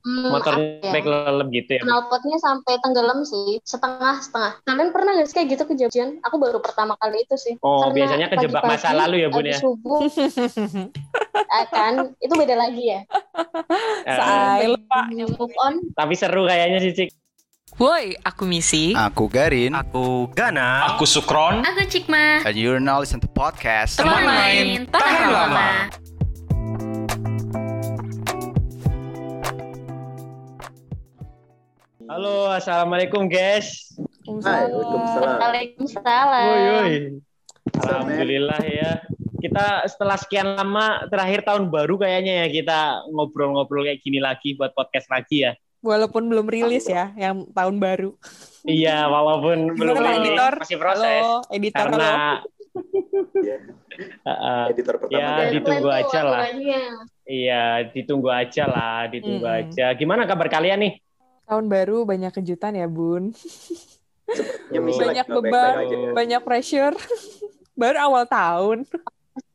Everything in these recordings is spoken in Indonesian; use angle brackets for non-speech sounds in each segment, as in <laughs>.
Hmm, Motornya apa ya? sampai kelelep gitu ya. knalpotnya sampai tenggelam sih setengah setengah kalian pernah nggak sih kayak gitu kejadian aku baru pertama kali itu sih Oh, Karena biasanya kejebak masa lalu ya, Bun ya. subuh <laughs> eh, kan itu beda lagi ya Eh, Say, lupa. move on tapi seru kayaknya sih, Cik. Woi, aku Misi. Aku Garin, Aku Gana. Aku Sukron. Aku Cikma. and you're now listen to podcast. Teman main, tahan lama. Halo, assalamualaikum guys. Hai, Waalaikumsalam. Waalaikumsalam Woi, woi. Alhamdulillah ya. Kita setelah sekian lama terakhir tahun baru kayaknya ya kita ngobrol-ngobrol kayak gini lagi buat podcast lagi ya. Walaupun belum rilis ya, yang tahun baru. Iya, walaupun belum editor? masih proses Halo, editor karena halo. Iya, Uh, <laughs> editor pertama. Ya, ditunggu aja lah. iya, ditunggu aja lah, ditunggu Mm-mm. aja. Gimana kabar kalian nih? Tahun baru banyak kejutan ya, Bun. <laughs> Ya, banyak beban, ya. banyak pressure. <laughs> Baru awal tahun.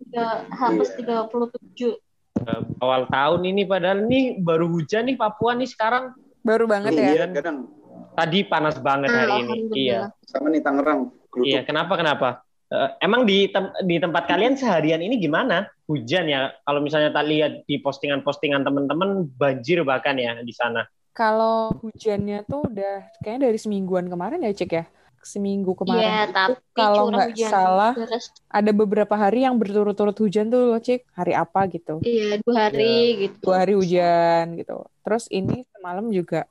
Tiga- Iya. 37 Uh, awal tahun ini padahal nih baru hujan nih Papua nih sekarang. Baru banget ya. Iya, kadang Tadi panas banget hari ini. Iya. sama nih Tangerang. Gelutuk. Iya, kenapa kenapa? Eh, emang di tem- di tempat kalian seharian ini gimana? Hujan ya? Kalau misalnya tak lihat di postingan-postingan teman-teman banjir bahkan ya di sana. Kalau hujannya tuh udah kayaknya dari semingguan kemarin ya, Cek ya. Seminggu kemarin. Iya, tapi kalau curah nggak hujan salah, deras. Ada beberapa hari yang berturut-turut hujan tuh loh, Cek. Hari apa gitu. Iya, dua hari gitu. Dua hari hujan gitu. Terus ini semalam juga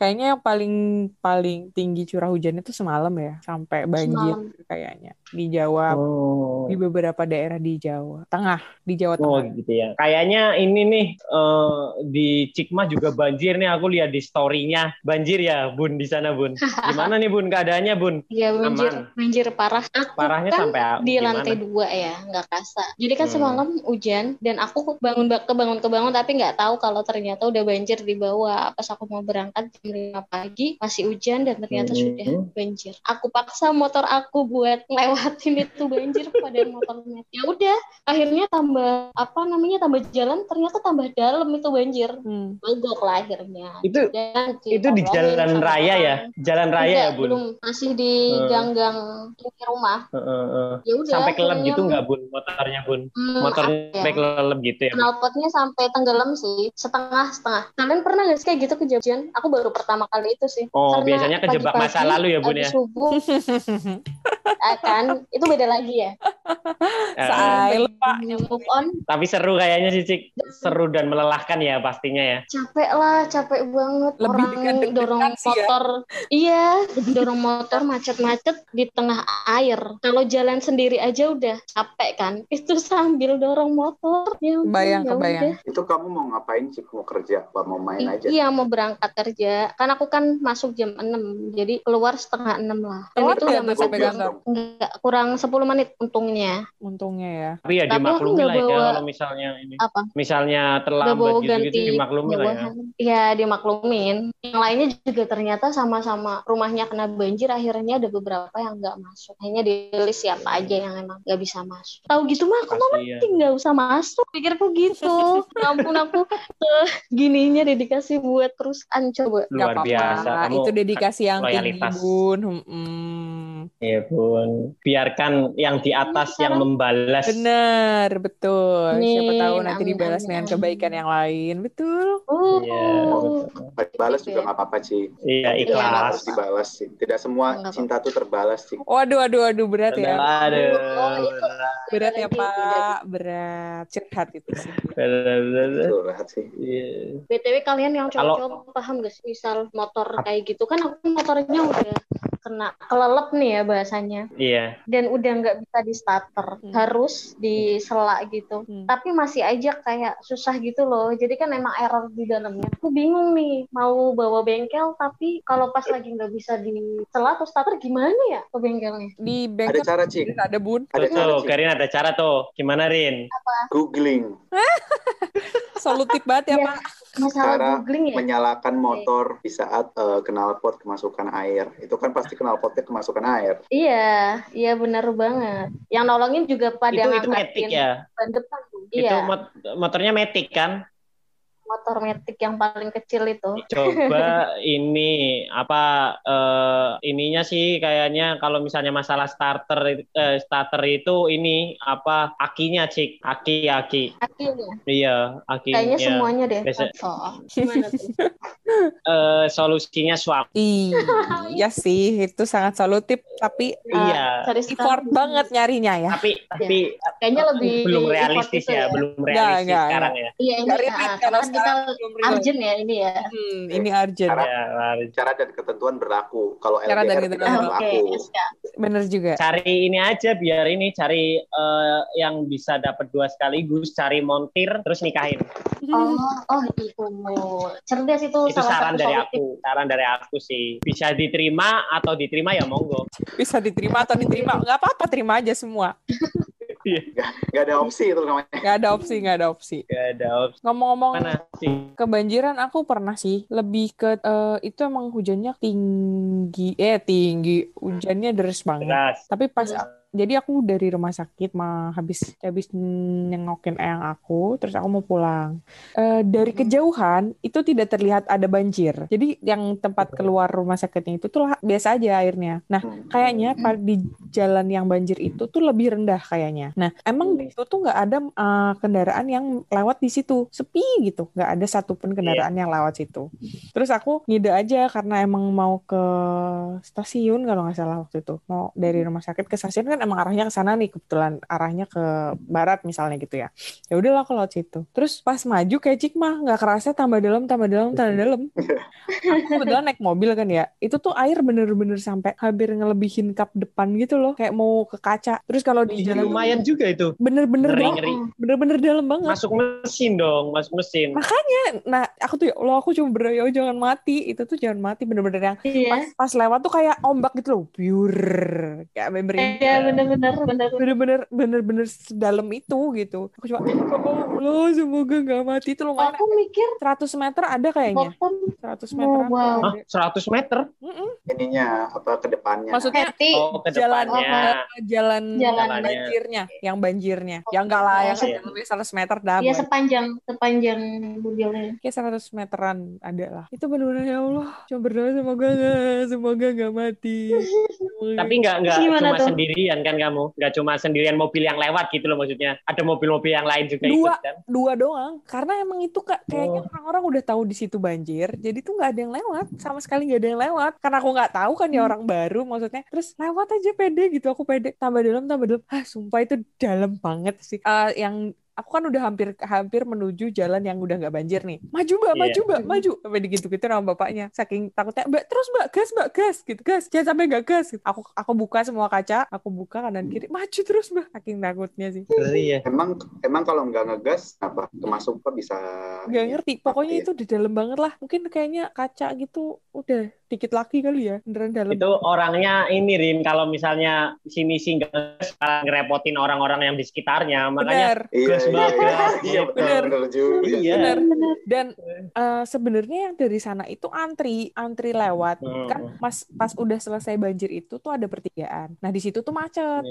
kayaknya yang paling paling tinggi curah hujannya tuh semalam ya, sampai banjir Semalam. kayaknya di Jawa, Oh. di beberapa daerah di Jawa Tengah, di Jawa Oh Tengah. gitu ya. Kayaknya ini nih eh, di Cikmah juga banjir nih. Aku lihat di story-nya banjir ya, Bun di sana, Bun. Gimana nih, Bun? Keadaannya, Bun? Iya, banjir, Aman. banjir parah. Aku Parahnya kan sampai di gimana? lantai dua ya, nggak kasa. Jadi kan Hmm. semalam hujan dan aku bangun kebangun kebangun tapi nggak tahu kalau ternyata udah banjir di bawah. Pas aku mau berangkat jam 5 pagi masih hujan dan ternyata Hmm. sudah banjir. Aku paksa motor aku buat lewatin itu banjir pada motornya. Ya udah, akhirnya tambah apa namanya tambah jalan ternyata tambah dalam itu banjir. Hmm. Mogok lah akhirnya. Itu Dan itu di jalan raya ya? Jalan raya Enggak, ya, Bun? belum masih di Hmm. gang-gang pinggir rumah. Heeh, heeh. Ya udah. Sampai kelelep akhirnya, gitu nggak, Bun? Motornya, Bun? hmm, Motornya ya? sampai kelelep gitu ya? knalpotnya sampai tenggelam sih setengah setengah. Kalian pernah nggak sih kayak gitu kejadian? Aku baru pertama kali itu sih. Oh, Karena biasanya kejebak masa lalu ya, Bun ya? subuh, <laughs> eh, kan itu beda lagi ya. Eh, Say, lupa. Move on, tapi seru kayaknya sih, Cik. Seru dan melelahkan ya pastinya ya. capek lah, capek banget. Lebih Orang dekat-dekat dorong ya. motor, iya, dorong motor macet-macet di tengah air. Kalau jalan sendiri aja udah capek kan. Itu sambil dorong motor. Ya, udah, Kebayang, ya kebayang. udah. Itu kamu mau ngapain sih? Mau kerja apa mau main I- aja? Iya mau berangkat kerja. Kan aku kan masuk jam 6. Jadi keluar setengah 6 lah. Dan Keluar itu nggak udah banget. kantor? Enggak, kurang 10 menit untungnya. Untungnya ya. Tapi ya Tapi dimaklumi nggak lah ya bawa- kalau misalnya ini. Apa? Misalnya terlambat gitu-gitu ganti dimaklumi lah ya. Iya dimaklumin. Yang lainnya juga ternyata sama-sama rumahnya kena banjir. Akhirnya ada beberapa yang nggak masuk. Hanya dirilis siapa aja yang emang nggak bisa masuk. Tahu gitu mah aku mending nggak usah masuk. Pikirku gitu. <laughs> Ya ampun aku eh, gininya dedikasi buat perusahaan coba. Luar apa-apa. biasa. Kamu Itu dedikasi yang tinggi. Bun. Hmm. Iya bun, biarkan yang di atas Iya, yang membalas. Bener, betul. Siapa tahu nanti amin, dibalas amin, dengan amin. kebaikan yang lain. Betul. Uh, Iya, betul. Balas Gitu juga ya. nggak apa-apa sih. Iya Iya. ikhlas. Harus dibalas sih. Tidak semua Nggak cinta tuh terbalas sih. Waduh, waduh, waduh, berat ya. Aduh, Oh, itu. Berat ya, Lagi, Pak. Berat. Curhat itu sih. rehat sih. Iya. BTW kalian yang cowok-cowok paham gak sih misal motor kayak gitu kan aku motornya udah kena kelelep nih ya bahasanya Iya. dan udah nggak bisa di starter Hmm. harus disela gitu Hmm. tapi masih aja kayak susah gitu loh jadi kan emang error di dalamnya aku bingung nih mau bawa bengkel tapi kalau pas lagi nggak bisa disela atau starter gimana ya ke bengkelnya Di Ada bengkel cara Cik. ada bun. Ada Tuh, cara. Karin ada cara tuh. Gimana Rin? Googling. <laughs> Solutif banget ya, Iya. Pak. Masalah Cara googling ya Menyalakan motor di saat eh, knalpot kemasukan air. Itu kan pasti knalpotnya kemasukan air. iya iya benar banget yang nolongin juga pada itu itu metik ya. ban depan. Itu iya mot- motornya metik kan? Motor metik yang paling kecil itu. Coba <laughs> ini apa eh, ininya sih kayaknya kalau misalnya masalah starter eh, starter itu ini apa akinya cik? Aki aki. Akhirnya, iya akinya. Kayaknya semuanya deh. Biasa- Oh, gimana tuh? <laughs> Eh, solusinya swap. Iya sih, itu sangat solutif tapi iya. Cari effort banget nyarinya ya. tapi tapi Kayaknya lebih belum realistis itu ya, ya. belum realistis enggak, sekarang ya. Iya ini relate karena kita urgent ya ini ya. Hmm, ini urgent. Cara- Ya, Cara dan ketentuan berlaku. Kalau Cara dan ketentuan tidak berlaku. siap. Bener juga. cari ini aja biar ini cari eh, yang bisa dapat dua sekaligus cari montir terus nikahin Oh, oh itu cerdas itu, itu salah saran satu dari solutif. aku saran dari aku sih bisa diterima atau diterima ya monggo Bisa diterima atau diterima. Nggak apa-apa, terima aja semua. <laughs> Nggak ada opsi itu namanya. Nggak ada opsi, nggak ada opsi. gak ada opsi Ngomong-ngomong kebanjiran aku pernah sih. Lebih ke, eh, itu emang hujannya tinggi. Eh, tinggi. Hujannya deras banget. deras Tapi pas jadi aku dari rumah sakit mah habis habis nengokin eyang aku, terus aku mau pulang. Eh, dari kejauhan itu tidak terlihat ada banjir. Jadi yang tempat keluar rumah sakitnya itu tuh biasa aja airnya. Nah, kayaknya pa- di jalan yang banjir itu tuh lebih rendah kayaknya. Nah, emang di situ tuh nggak ada eh, kendaraan yang lewat di situ, sepi gitu, nggak ada satupun kendaraan yang lewat situ. Terus aku ngide aja karena emang mau ke stasiun kalau nggak salah waktu itu, mau dari rumah sakit ke stasiun kan emang arahnya ke sana nih kebetulan arahnya ke barat misalnya gitu ya. Ya udahlah aku lewat situ. Terus pas maju kayak cik mah nggak kerasa tambah dalam, tambah dalam, tambah dalam. Aku kebetulan naik mobil kan ya. Itu tuh air bener-bener sampai hampir ngelebihin kap depan gitu loh. Kayak mau ke kaca. Terus kalau di jalan lumayan juga itu bener-bener ngeri Bener-bener dalam banget. masuk mesin dong masuk mesin Nah, aku tuh ya Allah, aku cuma berdoa "Ya jangan mati. Itu tuh jangan mati bener-bener yang Iya. pas pas lewat tuh kayak ombak gitu loh. Pure. Kayak member Iya benar-benar benar. bener-bener bener-bener sedalam itu gitu. Aku cuma oh Allah semoga nggak mati itu lumayan Aku mikir 100 meter ada kayaknya. bottom 100 meter Oh, wow. Hah, 100 meter Ininya apa ke depannya. Maksudnya Hati. oh ke Jalan- depannya jalan Jalan. banjirnya, yang banjirnya. Ya enggak lah, yang Iya. lebih 100 meter dah. Iya boy. sepanjang sepanjang mobilnya. Kayak 100 meteran ada lah. Itu bener-bener ya Allah. Cuma berdoa semoga nggak, semoga nggak mati. Semoga <laughs> tapi nggak nggak Gimana cuma tuh? sendirian kan kamu? Nggak cuma sendirian mobil yang lewat gitu loh maksudnya. Ada mobil-mobil yang lain juga Dua. ikut kan? dua doang. Karena emang itu kak kayaknya Oh. orang-orang udah tahu di situ banjir jadi tuh nggak ada yang lewat. Sama sekali nggak ada yang lewat. Karena aku nggak tahu kan Hmm. ya orang baru maksudnya. Terus lewat aja pede gitu. Aku pede tambah dalam tambah dalam. Ah sumpah itu dalam banget sih. Eh, yang aku kan udah hampir hampir menuju jalan yang udah nggak banjir nih maju mbak Iya. maju mbak maju sampai gitu gitu sama bapaknya saking takutnya mbak terus mbak gas mbak gas gitu gas jangan sampai nggak gas gitu. aku aku buka semua kaca aku buka kanan kiri maju terus mbak saking takutnya sih ngeri ya Emang emang kalau nggak ngegas apa termasuk kok bisa Gak ngerti, pokoknya Iya. itu di dalam banget lah. Mungkin kayaknya kaca gitu udah dikit lagi kali ya, beneran dalam. itu orangnya ini Rin kalau misalnya si misi nggak ngerepotin orang-orang yang di sekitarnya makanya Bener, Iya, Gas iya, banget. iya, <laughs> iya, betul, Bener. bener. Iya. bener. Dan eh, sebenarnya yang dari sana itu antri, antri lewat. Hmm. Kan mas pas udah selesai banjir itu tuh ada pertigaan. Nah di situ tuh macet.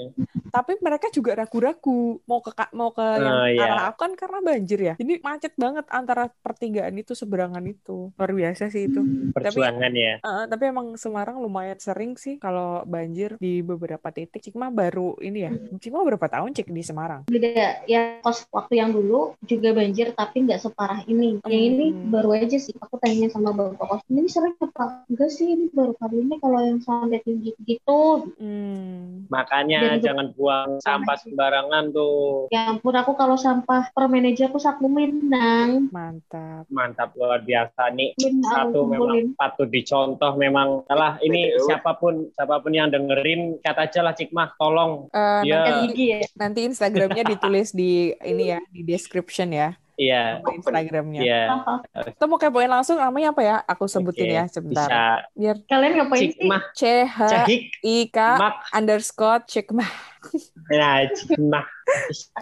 Tapi mereka juga ragu-ragu mau ke mau ke yang Oh, iya. arah aku kan karena banjir ya. Jadi macet banget antara pertigaan itu seberangan itu. Luar biasa sih itu. perjuangan ya Eh, tapi emang Semarang lumayan sering sih kalau banjir di beberapa titik. Cikma baru ini ya. Cikma berapa tahun Cik di Semarang? Beda ya kos waktu yang dulu juga banjir tapi nggak separah ini. Yang ini Hmm. baru aja sih. Aku tanya sama bapak kos ini sering apa? Enggak sih ini baru kali ini kalau yang sampai tinggi gitu. Hmm. makanya Dan- jangan buang sampah sembarangan tuh. Ya ampun aku kalau sampah per manajer aku saku Minang. Mantap. mantap luar biasa. Nih Minang satu memang patut dicontoh memang. Salah ini siapa pun siapa pun yang dengerin kata aja lah Cikmah tolong. Nanti, gigi ya. nanti Instagramnya ditulis di ini ya di description ya iya nama Instagramnya. iya Kita mau kepoin langsung namanya apa ya? Aku sebutin Oke, ya sebentar. bisa Biar Kalian ngapain sih? Cikmah C H I K Mak underscore Cikma. nah Cikmah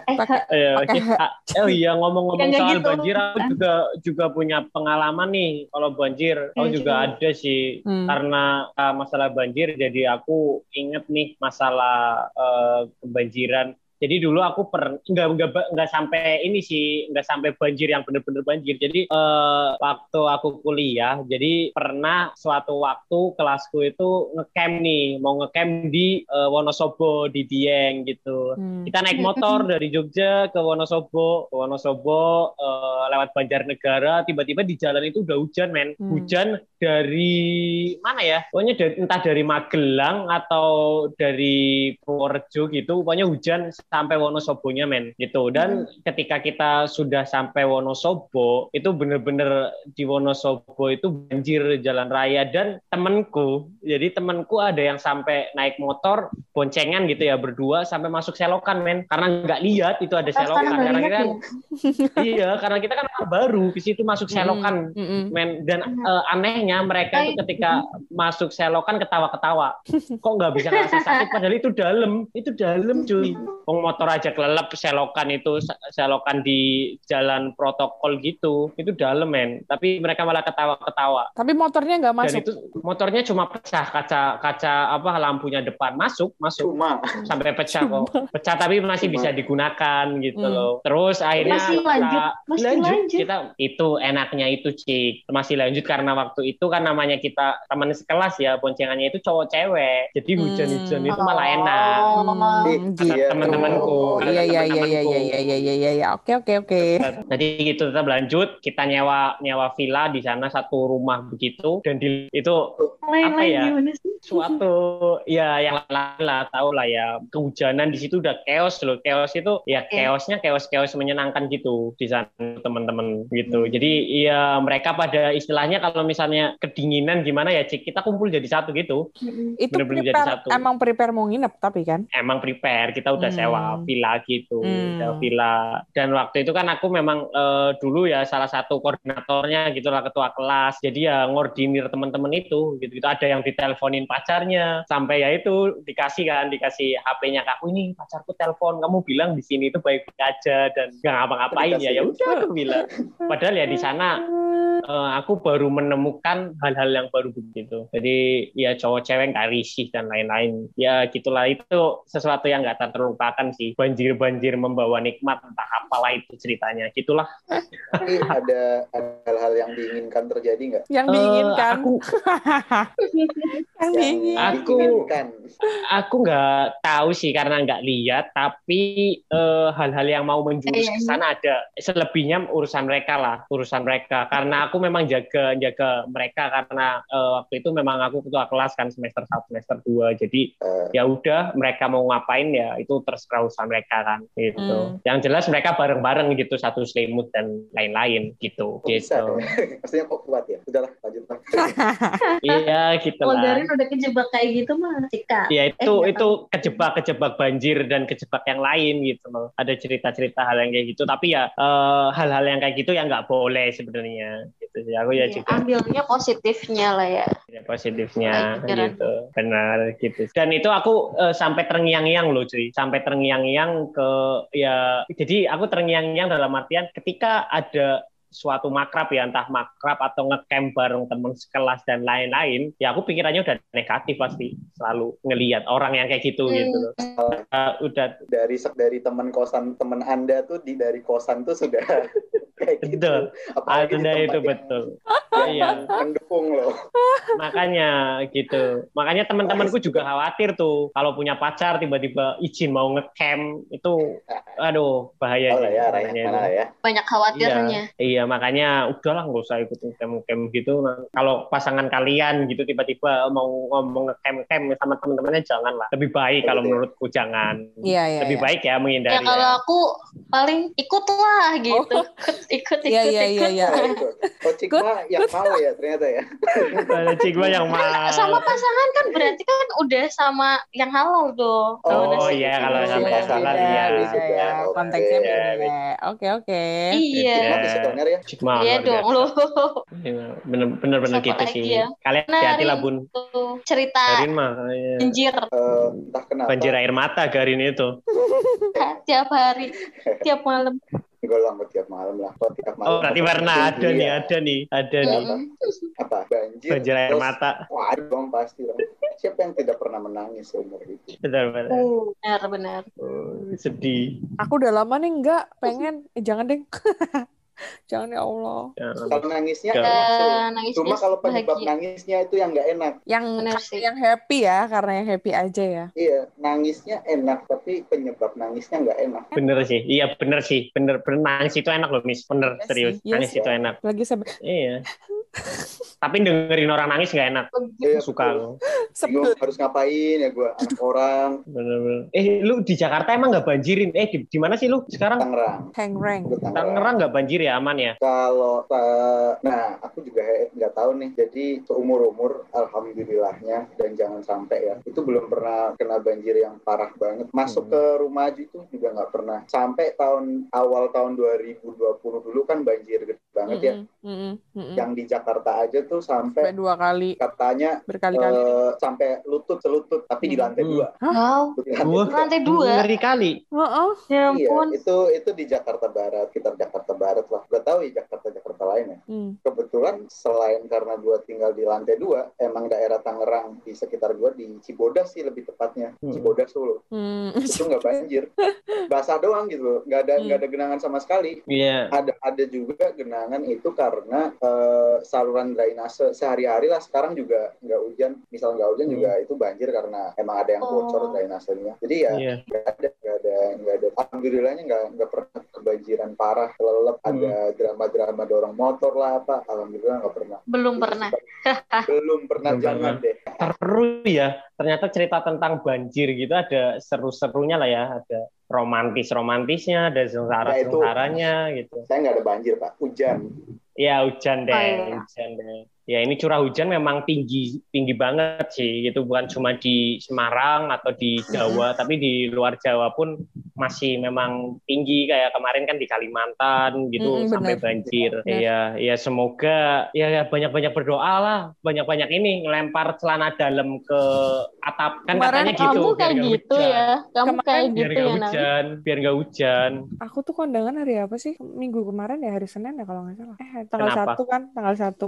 Eh, Pakai Eh. Ah, oh iya ngomong-ngomong Ya, soal gitu. banjir aku juga juga punya pengalaman nih kalau banjir aku Hmm, juga ada sih Hmm. karena uh, masalah banjir jadi aku inget nih masalah uh, kebanjiran Jadi dulu aku per nggak nggak nggak sampai ini sih, nggak sampai banjir yang bener-bener banjir. Jadi eh, waktu aku kuliah, jadi pernah suatu waktu kelasku itu ngecamp nih, mau ngecamp di eh, Wonosobo di Dieng gitu. Hmm. Kita naik motor dari Jogja ke Wonosobo, ke Wonosobo eh, lewat Banjarnegara, tiba-tiba di jalan itu udah hujan, men. Hmm. Hujan dari mana ya? Pokoknya dari, entah dari Magelang atau dari Purworejo gitu, pokoknya hujan sampai Wonosobonya, men. Gitu. Dan ketika kita sudah sampai Wonosobo, itu bener-bener di Wonosobo itu banjir jalan raya dan temenku, jadi temenku ada yang sampai naik motor boncengan gitu ya berdua sampai masuk selokan, men. Karena nggak lihat itu ada selokan. karena kita ya? iya, karena kita kan baru di situ masuk selokan, Mm-mm. men. Dan eh, anehnya mereka itu ketika masuk selokan ketawa-ketawa. Kok nggak bisa ngerasa sakit? Padahal itu dalam, itu dalam cuy. <laughs> Motor aja kelelep selokan itu se- selokan di jalan protokol gitu, itu dalam men. Tapi mereka malah ketawa-ketawa. Tapi motornya nggak Dan masuk. itu motornya cuma pecah kaca kaca apa lampunya depan masuk masuk Cuma sampai pecah kok pecah tapi masih bisa digunakan gitu Hmm. loh terus akhirnya Masih lanjut, kita- masih lanjut. lanjut. kita itu enaknya itu cik masih lanjut karena waktu itu kan namanya kita teman sekelas ya boncengannya itu cowok cewek jadi Hmm. hujan-hujan itu malah enak Oh. Ih, Hmm, kata gitu. teman-temanku kata Iya iya iya iya iya iya iya iya iya. Oke oke oke. Jadi gitu tetap lanjut kita nyewa nyewa villa di sana satu rumah begitu dan di itu Lain-lain ya? gimana sih? suatu ya yang lain lah tahu lah ya kehujanan di situ udah chaos loh chaos itu ya chaosnya chaos chaos menyenangkan gitu di sana teman-teman gitu jadi ya mereka pada istilahnya kalau misalnya kedinginan gimana ya cik kita kumpul jadi satu gitu Itu Bener-bener jadi prepare, satu. emang prepare mau nginep tapi kan? emang prepare kita udah Hmm. sewa villa gitu Hmm. sewa villa. Dan waktu itu kan aku memang eh, dulu ya salah satu koordinatornya gitulah ketua kelas. Jadi ya ngordinir teman-teman itu gitu gitu. Ada yang diteleponin pacarnya. Sampai ya itu dikasih kan dikasih HP-nya ke aku ini pacarku telepon kamu bilang di sini itu baik aja dan nggak ngapa-ngapain. Ya ya udah aku bilang. Padahal ya di sana eh, aku baru menemukan hal-hal yang baru begitu. Jadi ya cowok cewek nggak risih dan lain-lain. Ya gitulah itu sesuatu yang nggak tak terlupakan sih. Banjir-banjir membawa nikmat entah apalah itu ceritanya. Gitulah. Tapi ada hal-hal yang diinginkan terjadi nggak? Yang Eh, <laughs> diinginkan. aku yang. Aku- diinginkan. aku nggak tahu sih karena nggak lihat. Tapi eh, hal-hal yang mau menjurus ke sana ada. Selebihnya urusan mereka lah, urusan mereka. Karena aku memang jaga jaga mereka karena eh, waktu itu memang aku ketua kelas kan semester 1 semester 2 jadi Eh. ya udah mereka mau ngapain ya itu terserah urusan mereka kan gitu. Hmm. yang jelas mereka bareng-bareng gitu satu selimut dan lain-lain gitu. Bisa gitu. <laughs> ya? Maksudnya kok kuat ya? Udahlah lanjut <laughs> iya gitu Kalau lah. Darin udah kejebak kayak gitu mah Cika. ya itu Eh, itu kejebak kejebak banjir dan kejebak yang lain gitu loh. Ada cerita-cerita hal yang kayak gitu. Tapi ya eh, hal-hal yang kayak gitu ya nggak boleh sebenarnya gitu sih aku ya Iya, juga ambilnya positifnya lah ya. Ya, positifnya pikiran. gitu benar gitu dan itu aku eh, sampai terngiang-ngiang loh cuy sampai terngiang-ngiang ke ya jadi aku terngiang-ngiang dalam artian ketika ada suatu makrab ya entah makrab atau ngecamp bareng teman sekelas dan lain-lain ya aku pikirannya udah negatif pasti selalu ngelihat orang yang kayak gitu Hmm. gitu loh Eh, udah Dari dari teman kosan teman Anda tuh di dari kosan tuh sudah <laughs> kayak gitu. Betul. Apalagi di tempat itu yang- betul Iya. mendukung loh. makanya gitu makanya teman-temanku juga khawatir tuh kalau punya pacar tiba-tiba izin mau ngecamp itu aduh bahaya Oh ya, mana ya? Banyak khawatirnya. Iya, iya makanya udahlah nggak usah ikut ngecamp-ngecamp gitu. Nah, kalau pasangan kalian gitu tiba-tiba mau ngomong ngecamp-ngecamp sama teman-temannya janganlah. Lebih baik kalau ya. menurutku jangan. Iya iya. Lebih iya. baik ya menghindari. Ya kalau aku paling ikut lah gitu. Oh. Ikut ikut Iya ikut. iya iya ikut. iya. Oh. Oh, Cikma yang mau ya ternyata ya. Ada Cigma yang mahal. Sama pasangan kan berarti kan udah sama yang halal tuh. Oh, sih? iya, kalau sama yang halal, iya. ya. Konteksnya Iya, beda. Oke oke. Iya. Ya. Cigma Iya dong biasa. lo. Iya, Bener-bener Siapa gitu sih. ya? Kalian Nah, hati-hati lah bun. Cerita Garin mah. iya. banjir Eh, entah kenapa. Banjir air mata Garin itu. <laughs> tiap hari, tiap malam. Gue lama tiap malam lah. Oh, tiap malam. Oh berarti pernah ada nih, ada nih, ada nih. Apa? Banjir. Banjir air Terus, mata. Wah, ada dong pasti dong. Siapa yang tidak pernah menangis seumur hidup? Benar benar. Uh, benar benar. sedih. Aku udah lama nih nggak pengen. Eh, jangan deh. <laughs> jangan ya Allah. Ya. Kalau nangisnya tuh. Eh, nangisnya Cuma kalau penyebab bahagia. nangisnya itu yang nggak enak. Yang sih. yang happy ya, karena yang happy aja ya. Iya, nangisnya enak, tapi penyebab nangisnya nggak enak. Bener sih, iya bener sih, bener bener nangis itu enak loh, Miss. Bener Iya serius, sih, iya nangis sih. itu enak. Lagi sampai Iya. <laughs> Tapi dengerin orang nangis nggak enak. Iya, Suka loh. Bingung sebel. harus ngapain ya gue anak orang Bener-bener. Eh, lu di Jakarta emang nggak banjirin? Eh, di, di mana sih lu sekarang? Tangerang. Tangerang. Tangerang nggak banjir ya, aman ya? Kalau eh, nah aku juga he- nggak tahu nih. Jadi seumur umur alhamdulillahnya dan jangan sampai ya itu belum pernah kena banjir yang parah banget. Masuk Hmm. ke rumah aja itu juga nggak pernah. Sampai tahun awal tahun 2020 dulu kan banjir gede banget ya. Mm-mm, mm-mm, mm-mm. Yang di Jakarta aja tuh Sampai sampai dua kali, katanya berkali-kali. eh, sampai lutut selutut tapi di lantai Hmm. dua. Wow, Di lantai dua. lantai dua. Ngeri kali. Heeh. Ya Iya, itu itu di Jakarta Barat, sekitar Jakarta Barat lah. Gak tahu ya Jakarta Jakarta lain ya. Hmm. Kebetulan selain karena gua tinggal di lantai dua, emang daerah Tangerang di sekitar gua di Cibodas sih lebih tepatnya, Hmm. Cibodas Solo. Hmm. Itu nggak banjir, <laughs> basah doang gitu, nggak ada Hmm. nggak ada genangan sama sekali. Iya. Ada ada juga genangan itu karena eh, saluran drainase sehari-hari lah. Sekarang juga nggak hujan, misal nggak hujan Hmm. juga itu banjir karena emang ada yang bocor Oh. drainasenya. Jadi ya Iya. nggak ada nggak ada nggak ada alhamdulillahnya nggak nggak pernah kebanjiran parah kelelep Hmm. ada drama-drama dorong motor lah apa alhamdulillah nggak pernah Belum pernah. <laughs> belum pernah Belum jangan deh Seru ya. Ternyata cerita tentang banjir gitu ada seru-serunya lah ya. Ada romantis-romantisnya, ada sengsara-sengsaranya gitu. saya nggak ada banjir pak hujan Ya hujan deh, Oh, iya. hujan deh. Ya ini curah hujan memang tinggi tinggi banget sih. Itu bukan cuma di Semarang atau di Jawa, tapi di luar Jawa pun masih memang tinggi kayak kemarin kan di Kalimantan gitu sampai benar. banjir. Benar. Ya, ya semoga ya ya banyak-banyak berdoa lah, banyak-banyak ini ngelempar celana dalam ke atap kan Kemarin katanya gitu. Kamu kayak gitu hujan. ya. Kamu Kemarin kayak Biar gitu ya, hujan, biar nggak hujan. Aku tuh kondangan hari apa sih? Minggu kemarin ya hari Senin ya kalau nggak salah. Eh tanggal Kenapa? satu kan, tanggal satu.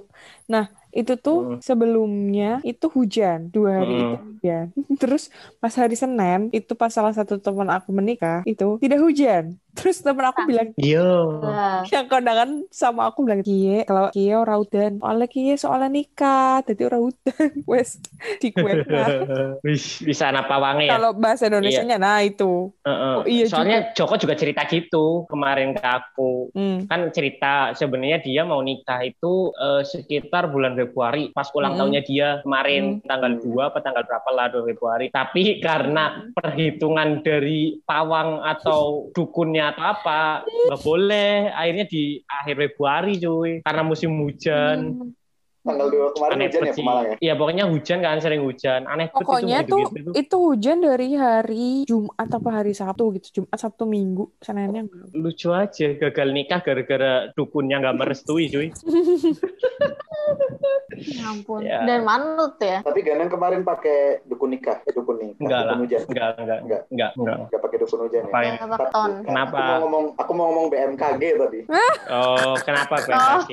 Nah itu tuh Hmm. sebelumnya itu hujan dua hari Hmm. itu hujan. <laughs> Terus pas hari Senin itu pas salah satu teman aku menikah itu tidak hujan. Terus teman aku bilang Yo. Wah. yang kondangan sama aku bilang kie kalau kie ora udan soalnya kie soalnya nikah jadi ora udan <laughs> wes di kue <laughs> Wis, bisa apa wangi ya? kalau bahasa Indonesia nya nah itu Heeh. Oh, iya Soalnya Joko juga cerita gitu kemarin ke aku. hmm. Kan cerita sebenarnya dia mau nikah itu eh, sekitar bulan Februari pas ulang Mm-mm. tahunnya dia kemarin tanggal 2 apa tanggal berapa lah 2 Februari. Tapi karena perhitungan dari pawang atau dukunnya atau apa nggak boleh akhirnya di akhir Februari cuy karena musim hujan. Hmm. tanggal dua kemarin Aneh hujan ya. Pemalang ya Iya pokoknya hujan kan sering hujan. Aneh banget itu pokoknya tuh gitu-gitu tuh. itu hujan dari hari Jumat apa hari Sabtu gitu Jumat Sabtu Minggu Seninnya enggak lucu aja gagal nikah gara-gara dukunnya nggak merestui cuy <laughs> Ya ampun. Ya. Dan manut ya. tapi Ganang kemarin pakai dukun nikah eh dukun nikah enggak lah dukun hujan enggak enggak Enggak. enggak enggak nggak pakai dukun hujan ya ton? Kenapa? aku mau ngomong aku mau ngomong BMKG tadi <laughs> oh kenapa Oh. BMKG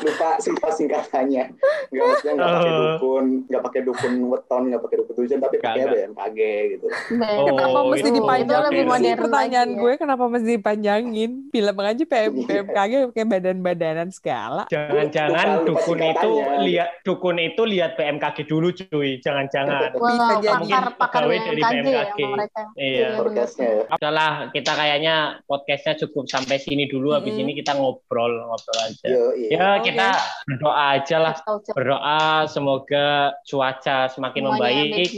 lupa lupa singkatannya nggak maksudnya nggak pakai Oh. dukun nggak pakai dukun weton nggak pakai dukun hujan tapi pakai. BMKG gitu Oh, kenapa mesti itu lebih modern pertanyaan lagi ya. gue kenapa mesti dipanjangin bilang aja PM, Iya. PMKG kayak badan-badanan segala jangan-jangan dukun itu singkatannya. lihat dukun itu lihat BMKG dulu cuy jangan-jangan Bisa jadi. pakar-pakar Pegawai dari BMKG ya. Iya. bener. forecastnya ya udahlah kita kayaknya podcastnya cukup sampai sini dulu habis ini kita ngobrol ngobrol aja Yo, iya. ya kita berdoa aja lah berdoa semoga cuaca semakin semuanya membaik.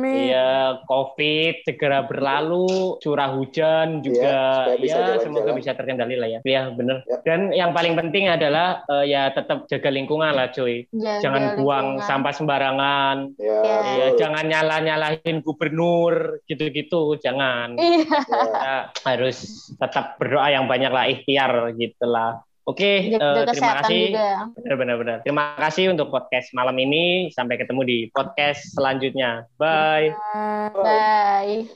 Iya, COVID segera berlalu, curah hujan juga, supaya bisa ya jalan-jalan. semoga bisa terkendali lah ya. Iya bener. Ya. Dan yang paling penting adalah eh, ya tetap jaga lingkungan lah, cuy. Jaga Jangan buang lingkungan. sampah sembarangan. ya, Ya. Jangan nyala-nyalahin gubernur gitu-gitu, jangan. Iya. Ya. Harus tetap berdoa yang banyak lah, ikhtiar gitulah. Oke, eh, Jaga terima kesehatan kasih. juga. Benar-benar. Terima kasih untuk podcast malam ini. Sampai ketemu di podcast selanjutnya. Bye. Bye. Bye.